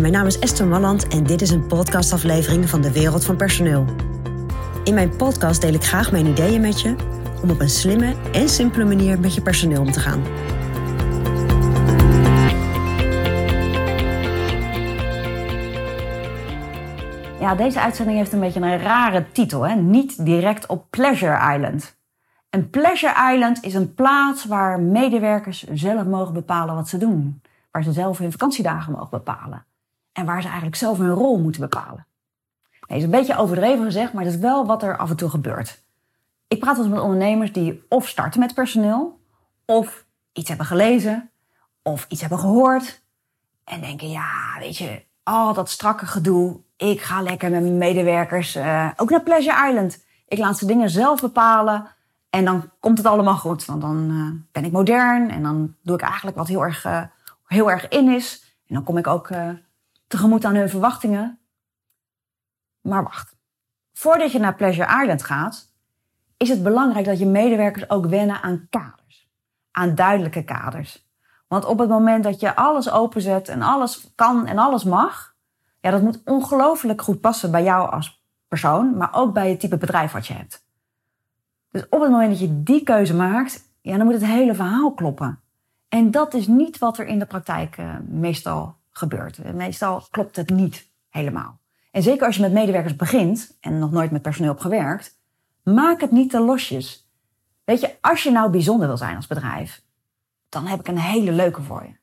Mijn naam is Esther Malland en dit is een podcastaflevering van de Wereld van Personeel. In mijn podcast deel ik graag mijn ideeën met je om op een slimme en simpele manier met je personeel om te gaan. Ja, deze uitzending heeft een beetje een rare titel. Hè? Niet direct op Pleasure Island. En Pleasure Island is een plaats waar medewerkers zelf mogen bepalen wat ze doen. Waar ze zelf hun vakantiedagen mogen bepalen. En waar ze eigenlijk zelf hun rol moeten bepalen. Nee, is een beetje overdreven gezegd, maar dat is wel wat er af en toe gebeurt. Ik praat eens met ondernemers die of starten met personeel, of iets hebben gelezen, of iets hebben gehoord. En denken, ja, weet je, al dat strakke gedoe. Ik ga lekker met mijn medewerkers uh, ook naar Pleasure Island. Ik laat ze dingen zelf bepalen. En dan komt het allemaal goed. Want dan uh, ben ik modern en dan doe ik eigenlijk wat heel erg, uh, heel erg in is. En dan kom ik ook tegemoet aan hun verwachtingen. Maar wacht. Voordat je naar Pleasure Island gaat, is het belangrijk dat je medewerkers ook wennen aan kaders. Aan duidelijke kaders. Want op het moment dat je alles openzet en alles kan en alles mag, ja, dat moet ongelooflijk goed passen bij jou als persoon, maar ook bij het type bedrijf wat je hebt. Dus op het moment dat je die keuze maakt, ja, dan moet het hele verhaal kloppen. En dat is niet wat er in de praktijk uh, meestal gebeurt. Meestal klopt het niet helemaal. En zeker als je met medewerkers begint en nog nooit met personeel hebt gewerkt, maak het niet te losjes. Weet je, als je nou bijzonder wil zijn als bedrijf, dan heb ik een hele leuke voor je.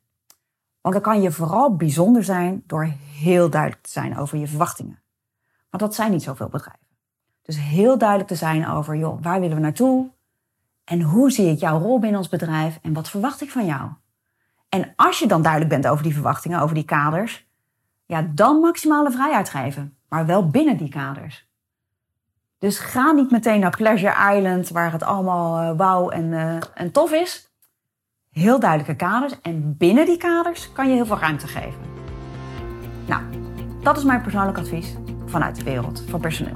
Want dan kan je vooral bijzonder zijn door heel duidelijk te zijn over je verwachtingen. Want dat zijn niet zoveel bedrijven. Dus heel duidelijk te zijn over, joh, waar willen we naartoe? En hoe zie ik jouw rol binnen ons bedrijf? En wat verwacht ik van jou? En als je dan duidelijk bent over die verwachtingen, over die kaders, ja, dan maximale vrijheid geven. Maar wel binnen die kaders. Dus ga niet meteen naar Pleasure Island, waar het allemaal uh, wauw en, uh, en tof is heel duidelijke kaders. En binnen die kaders kan je heel veel ruimte geven. Nou, dat is mijn persoonlijk advies vanuit de wereld van personeel.